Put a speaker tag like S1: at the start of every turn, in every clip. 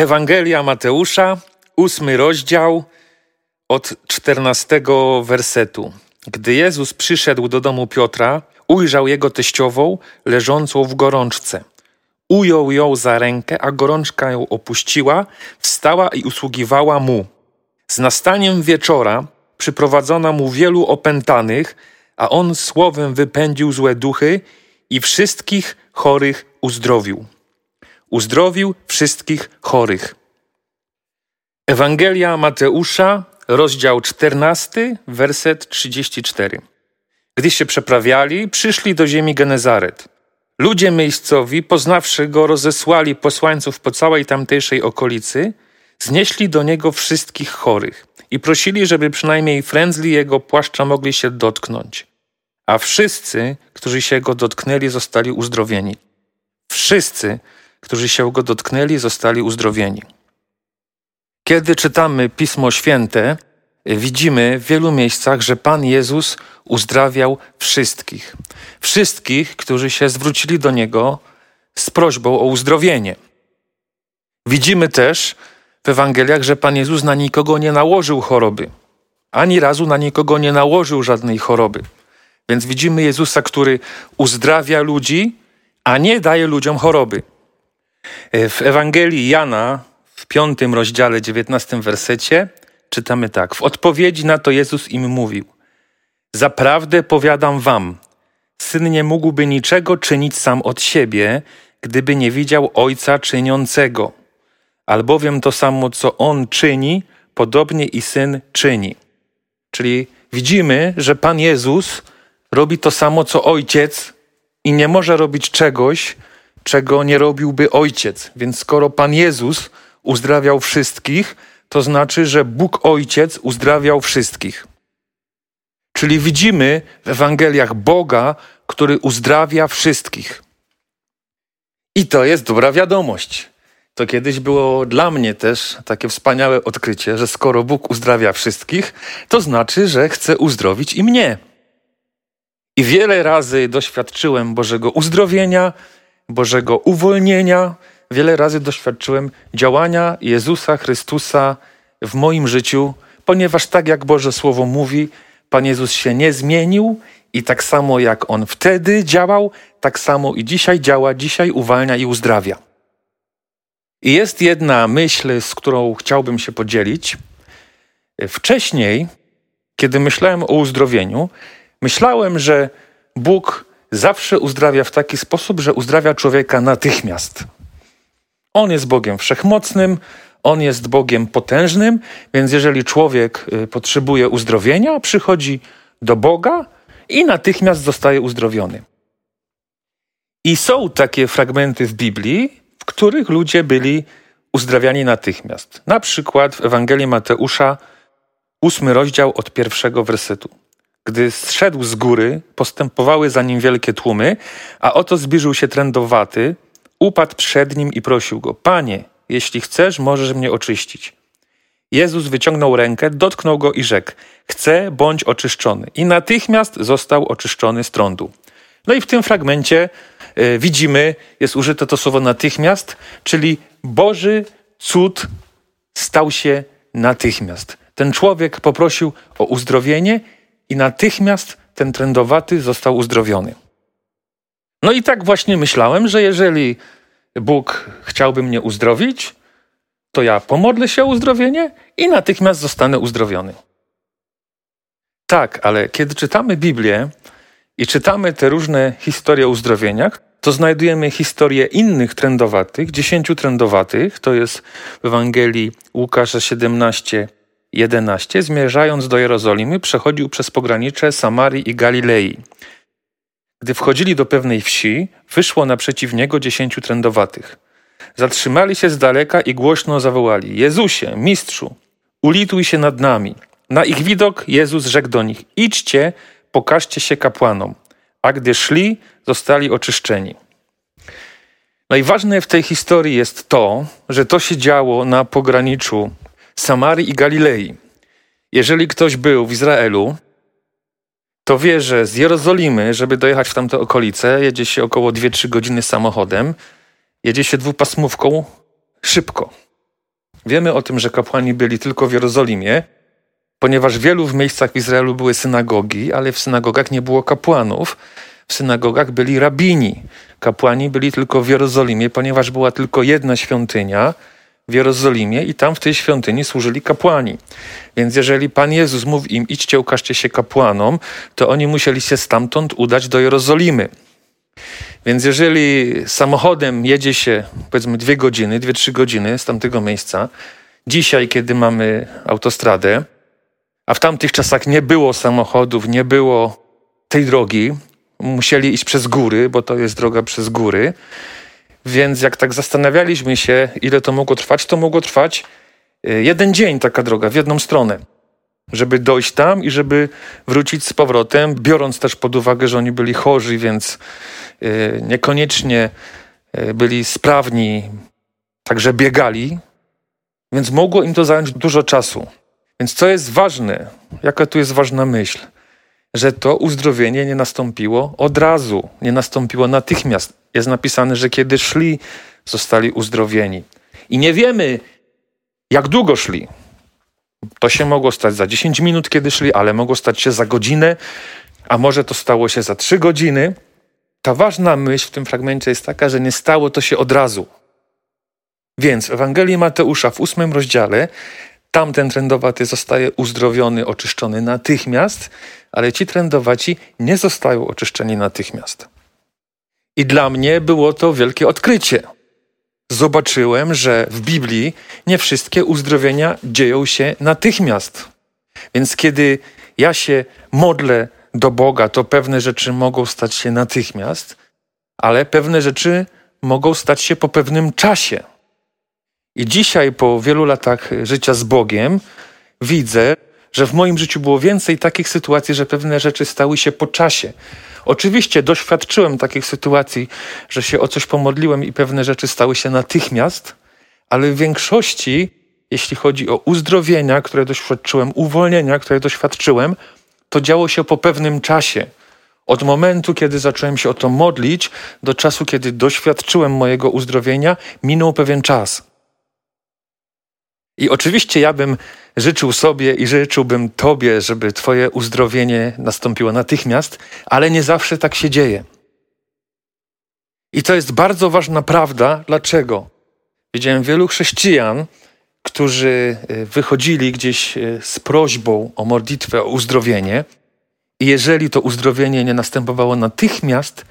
S1: Ewangelia Mateusza, ósmy rozdział od czternastego wersetu. Gdy Jezus przyszedł do domu Piotra, ujrzał jego teściową leżącą w gorączce. Ujął ją za rękę, a gorączka ją opuściła, wstała i usługiwała mu. Z nastaniem wieczora przyprowadzono mu wielu opętanych, a on słowem wypędził złe duchy i wszystkich chorych uzdrowił. Uzdrowił wszystkich chorych. Ewangelia Mateusza, rozdział 14, werset 34. Gdy się przeprawiali, przyszli do ziemi Genezaret. Ludzie miejscowi, poznawszy go, rozesłali posłańców po całej tamtejszej okolicy, znieśli do niego wszystkich chorych i prosili, żeby przynajmniej frędzli jego płaszcza mogli się dotknąć. A wszyscy, którzy się go dotknęli, zostali uzdrowieni. Wszyscy, którzy się go dotknęli, zostali uzdrowieni. Kiedy czytamy Pismo Święte, widzimy w wielu miejscach, że Pan Jezus uzdrawiał wszystkich. Wszystkich, którzy się zwrócili do Niego z prośbą o uzdrowienie. Widzimy też w Ewangeliach, że Pan Jezus na nikogo nie nałożył choroby. Ani razu na nikogo nie nałożył żadnej choroby. Więc widzimy Jezusa, który uzdrawia ludzi, a nie daje ludziom choroby. W Ewangelii Jana w piątym rozdziale, dziewiętnastym wersecie czytamy tak. W odpowiedzi na to Jezus im mówił: Zaprawdę powiadam wam, syn nie mógłby niczego czynić sam od siebie, gdyby nie widział ojca czyniącego. Albowiem to samo, co on czyni, podobnie i syn czyni. Czyli widzimy, że Pan Jezus robi to samo, co ojciec i nie może robić czegoś, czego nie robiłby ojciec. Więc skoro Pan Jezus uzdrawiał wszystkich, to znaczy, że Bóg Ojciec uzdrawiał wszystkich. Czyli widzimy w Ewangeliach Boga, który uzdrawia wszystkich. I to jest dobra wiadomość. To kiedyś było dla mnie też takie wspaniałe odkrycie, że skoro Bóg uzdrawia wszystkich, to znaczy, że chce uzdrowić i mnie. I wiele razy doświadczyłem Bożego uzdrowienia, Bożego uwolnienia, wiele razy doświadczyłem działania Jezusa Chrystusa w moim życiu, ponieważ tak jak Boże Słowo mówi, Pan Jezus się nie zmienił i tak samo jak On wtedy działał, tak samo i dzisiaj działa, dzisiaj uwalnia i uzdrawia. I jest jedna myśl, z którą chciałbym się podzielić. Wcześniej, kiedy myślałem o uzdrowieniu, myślałem, że Bóg zawsze uzdrawia w taki sposób, że uzdrawia człowieka natychmiast. On jest Bogiem wszechmocnym, on jest Bogiem potężnym, więc jeżeli człowiek y, potrzebuje uzdrowienia, przychodzi do Boga i natychmiast zostaje uzdrowiony. I są takie fragmenty w Biblii, w których ludzie byli uzdrawiani natychmiast. Na przykład w Ewangelii Mateusza, ósmy rozdział od pierwszego wersetu. Gdy zszedł z góry, postępowały za nim wielkie tłumy, a oto zbliżył się trędowaty, upadł przed nim i prosił go: Panie, jeśli chcesz, możesz mnie oczyścić. Jezus wyciągnął rękę, dotknął go i rzekł: Chcę, bądź oczyszczony. I natychmiast został oczyszczony z trądu. No i w tym fragmencie y, widzimy, jest użyte to słowo natychmiast, czyli Boży cud stał się natychmiast. Ten człowiek poprosił o uzdrowienie i natychmiast ten trędowaty został uzdrowiony. No i tak właśnie myślałem, że jeżeli Bóg chciałby mnie uzdrowić, to ja pomodlę się o uzdrowienie i natychmiast zostanę uzdrowiony. Tak, ale kiedy czytamy Biblię i czytamy te różne historie o uzdrowieniach, to znajdujemy historię innych trędowatych, dziesięciu trędowatych, to jest w Ewangelii Łukasza 17, 11, zmierzając do Jerozolimy, przechodził przez pogranicze Samarii i Galilei. Gdy wchodzili do pewnej wsi, wyszło naprzeciw niego dziesięciu trędowatych. Zatrzymali się z daleka i głośno zawołali: Jezusie, mistrzu, ulituj się nad nami. Na ich widok Jezus rzekł do nich: Idźcie, pokażcie się kapłanom. A gdy szli, zostali oczyszczeni. Najważniejsze w tej historii jest to, że to się działo na pograniczu Samarii i Galilei. Jeżeli ktoś był w Izraelu, to wie, że z Jerozolimy, żeby dojechać w tamte okolice, jedzie się około 2-3 godziny samochodem, jedzie się dwupasmówką szybko. Wiemy o tym, że kapłani byli tylko w Jerozolimie, ponieważ w wielu miejscach w Izraelu były synagogi, ale w synagogach nie było kapłanów. W synagogach byli rabini. Kapłani byli tylko w Jerozolimie, ponieważ była tylko jedna świątynia w Jerozolimie i tam w tej świątyni służyli kapłani. Więc jeżeli Pan Jezus mówi im, idźcie, ukażcie się kapłanom, to oni musieli się stamtąd udać do Jerozolimy. Więc jeżeli samochodem jedzie się powiedzmy dwie godziny, dwie, trzy godziny z tamtego miejsca, dzisiaj, kiedy mamy autostradę, a w tamtych czasach nie było samochodów, nie było tej drogi, musieli iść przez góry, bo to jest droga przez góry. Więc jak tak zastanawialiśmy się, ile to mogło trwać, to mogło trwać e, jeden dzień taka droga w jedną stronę. Żeby dojść tam i żeby wrócić z powrotem, biorąc też pod uwagę, że oni byli chorzy, więc e, niekoniecznie e, byli sprawni, także biegali, więc mogło im to zająć dużo czasu. Więc co jest ważne? Jaka tu jest ważna myśl? Że to uzdrowienie nie nastąpiło od razu, nie nastąpiło natychmiast. Jest napisane, że kiedy szli, zostali uzdrowieni. I nie wiemy, jak długo szli. To się mogło stać za 10 minut, kiedy szli, ale mogło stać się za godzinę, a może to stało się za 3 godziny. Ta ważna myśl w tym fragmencie jest taka, że nie stało to się od razu. Więc w Ewangelii Mateusza w ósmym rozdziale tamten trendowaty zostaje uzdrowiony, oczyszczony natychmiast, ale ci trendowaci nie zostają oczyszczeni natychmiast. I dla mnie było to wielkie odkrycie. Zobaczyłem, że w Biblii nie wszystkie uzdrowienia dzieją się natychmiast. Więc kiedy ja się modlę do Boga, to pewne rzeczy mogą stać się natychmiast, ale pewne rzeczy mogą stać się po pewnym czasie. I dzisiaj, po wielu latach życia z Bogiem, widzę, że w moim życiu było więcej takich sytuacji, że pewne rzeczy stały się po czasie. Oczywiście doświadczyłem takich sytuacji, że się o coś pomodliłem i pewne rzeczy stały się natychmiast, ale w większości, jeśli chodzi o uzdrowienia, które doświadczyłem, uwolnienia, które doświadczyłem, to działo się po pewnym czasie. Od momentu, kiedy zacząłem się o to modlić, do czasu, kiedy doświadczyłem mojego uzdrowienia, minął pewien czas. I oczywiście ja bym życzył sobie i życzyłbym Tobie, żeby Twoje uzdrowienie nastąpiło natychmiast, ale nie zawsze tak się dzieje. I to jest bardzo ważna prawda. Dlaczego? Widziałem wielu chrześcijan, którzy e, wychodzili gdzieś e, z prośbą o modlitwę, o uzdrowienie, i jeżeli to uzdrowienie nie następowało natychmiast,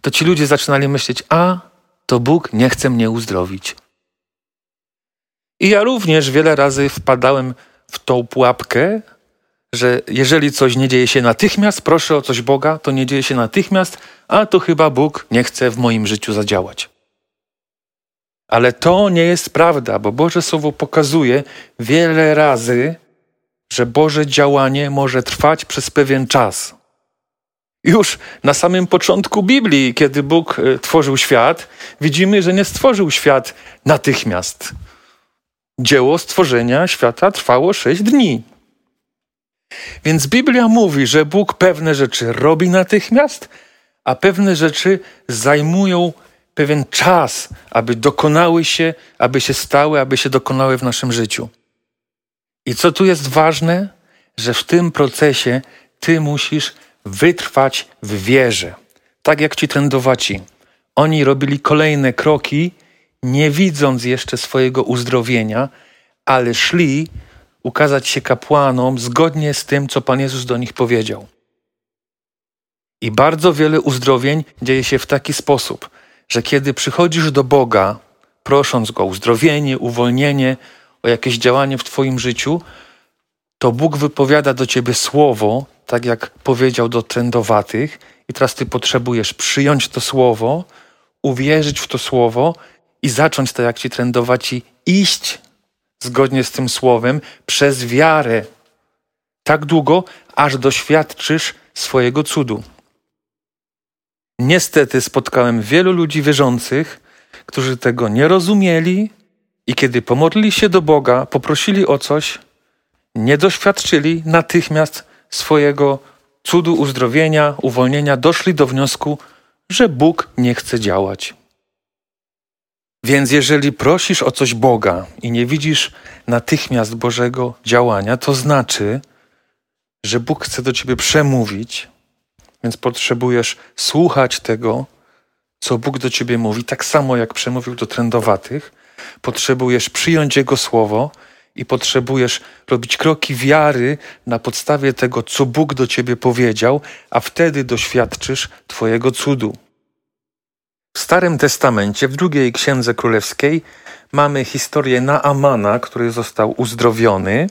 S1: to ci ludzie zaczynali myśleć: A, to Bóg nie chce mnie uzdrowić. I ja również wiele razy wpadałem w tą pułapkę, że jeżeli coś nie dzieje się natychmiast, proszę o coś Boga, to nie dzieje się natychmiast, a to chyba Bóg nie chce w moim życiu zadziałać. Ale to nie jest prawda, bo Boże Słowo pokazuje wiele razy, że Boże działanie może trwać przez pewien czas. Już na samym początku Biblii, kiedy Bóg e, tworzył świat, widzimy, że nie stworzył świat natychmiast. Dzieło stworzenia świata trwało sześć dni. Więc Biblia mówi, że Bóg pewne rzeczy robi natychmiast, a pewne rzeczy zajmują pewien czas, aby dokonały się, aby się stały, aby się dokonały w naszym życiu. I co tu jest ważne, że w tym procesie ty musisz wytrwać w wierze. Tak jak ci trendowaci. Oni robili kolejne kroki, nie widząc jeszcze swojego uzdrowienia, ale szli ukazać się kapłanom zgodnie z tym, co Pan Jezus do nich powiedział. I bardzo wiele uzdrowień dzieje się w taki sposób, że kiedy przychodzisz do Boga, prosząc Go o uzdrowienie, uwolnienie, o jakieś działanie w Twoim życiu, to Bóg wypowiada do Ciebie słowo, tak jak powiedział do trędowatych, i teraz Ty potrzebujesz przyjąć to słowo, uwierzyć w to słowo i zacząć tak jak ci trendowaci iść zgodnie z tym słowem przez wiarę. Tak długo, aż doświadczysz swojego cudu. Niestety spotkałem wielu ludzi wierzących, którzy tego nie rozumieli i kiedy pomodlili się do Boga, poprosili o coś, nie doświadczyli natychmiast swojego cudu uzdrowienia, uwolnienia, doszli do wniosku, że Bóg nie chce działać. Więc jeżeli prosisz o coś Boga i nie widzisz natychmiast Bożego działania, to znaczy, że Bóg chce do ciebie przemówić, więc potrzebujesz słuchać tego, co Bóg do ciebie mówi, tak samo jak przemówił do trędowatych. Potrzebujesz przyjąć Jego słowo i potrzebujesz robić kroki wiary na podstawie tego, co Bóg do ciebie powiedział, a wtedy doświadczysz Twojego cudu. W Starym Testamencie, w drugiej księdze królewskiej, mamy historię Naamana, który został uzdrowiony.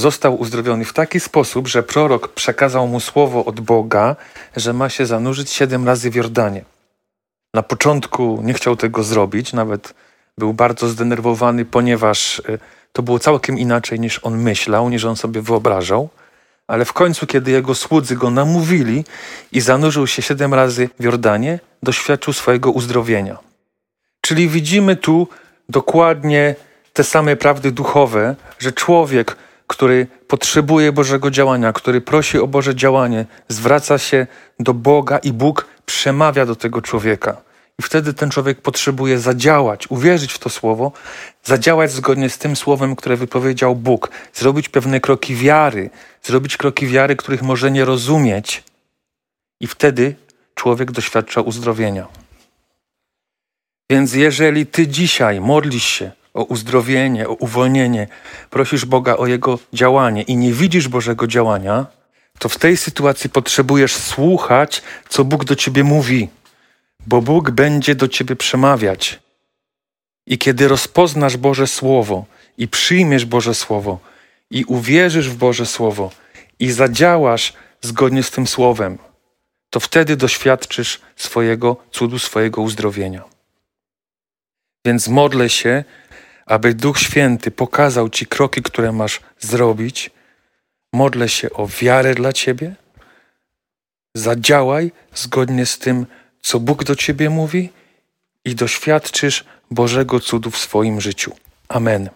S1: Został uzdrowiony w taki sposób, że prorok przekazał mu słowo od Boga, że ma się zanurzyć siedem razy w Jordanie. Na początku nie chciał tego zrobić, nawet był bardzo zdenerwowany, ponieważ y, to było całkiem inaczej niż on myślał, niż on sobie wyobrażał. Ale w końcu, kiedy jego słudzy go namówili i zanurzył się siedem razy w Jordanie, doświadczył swojego uzdrowienia. Czyli widzimy tu dokładnie te same prawdy duchowe, że człowiek, który potrzebuje Bożego działania, który prosi o Boże działanie, zwraca się do Boga i Bóg przemawia do tego człowieka. I wtedy ten człowiek potrzebuje zadziałać, uwierzyć w to słowo, zadziałać zgodnie z tym słowem, które wypowiedział Bóg, zrobić pewne kroki wiary, zrobić kroki wiary, których może nie rozumieć. I wtedy człowiek doświadcza uzdrowienia. Więc jeżeli ty dzisiaj modlisz się o uzdrowienie, o uwolnienie, prosisz Boga o Jego działanie i nie widzisz Bożego działania, to w tej sytuacji potrzebujesz słuchać, co Bóg do ciebie mówi bo Bóg będzie do ciebie przemawiać. I kiedy rozpoznasz Boże Słowo i przyjmiesz Boże Słowo i uwierzysz w Boże Słowo i zadziałasz zgodnie z tym Słowem, to wtedy doświadczysz swojego cudu, swojego uzdrowienia. Więc modlę się, aby Duch Święty pokazał Ci kroki, które masz zrobić. Modlę się o wiarę dla Ciebie. Zadziałaj zgodnie z tym, co Bóg do ciebie mówi i doświadczysz Bożego cudu w swoim życiu. Amen.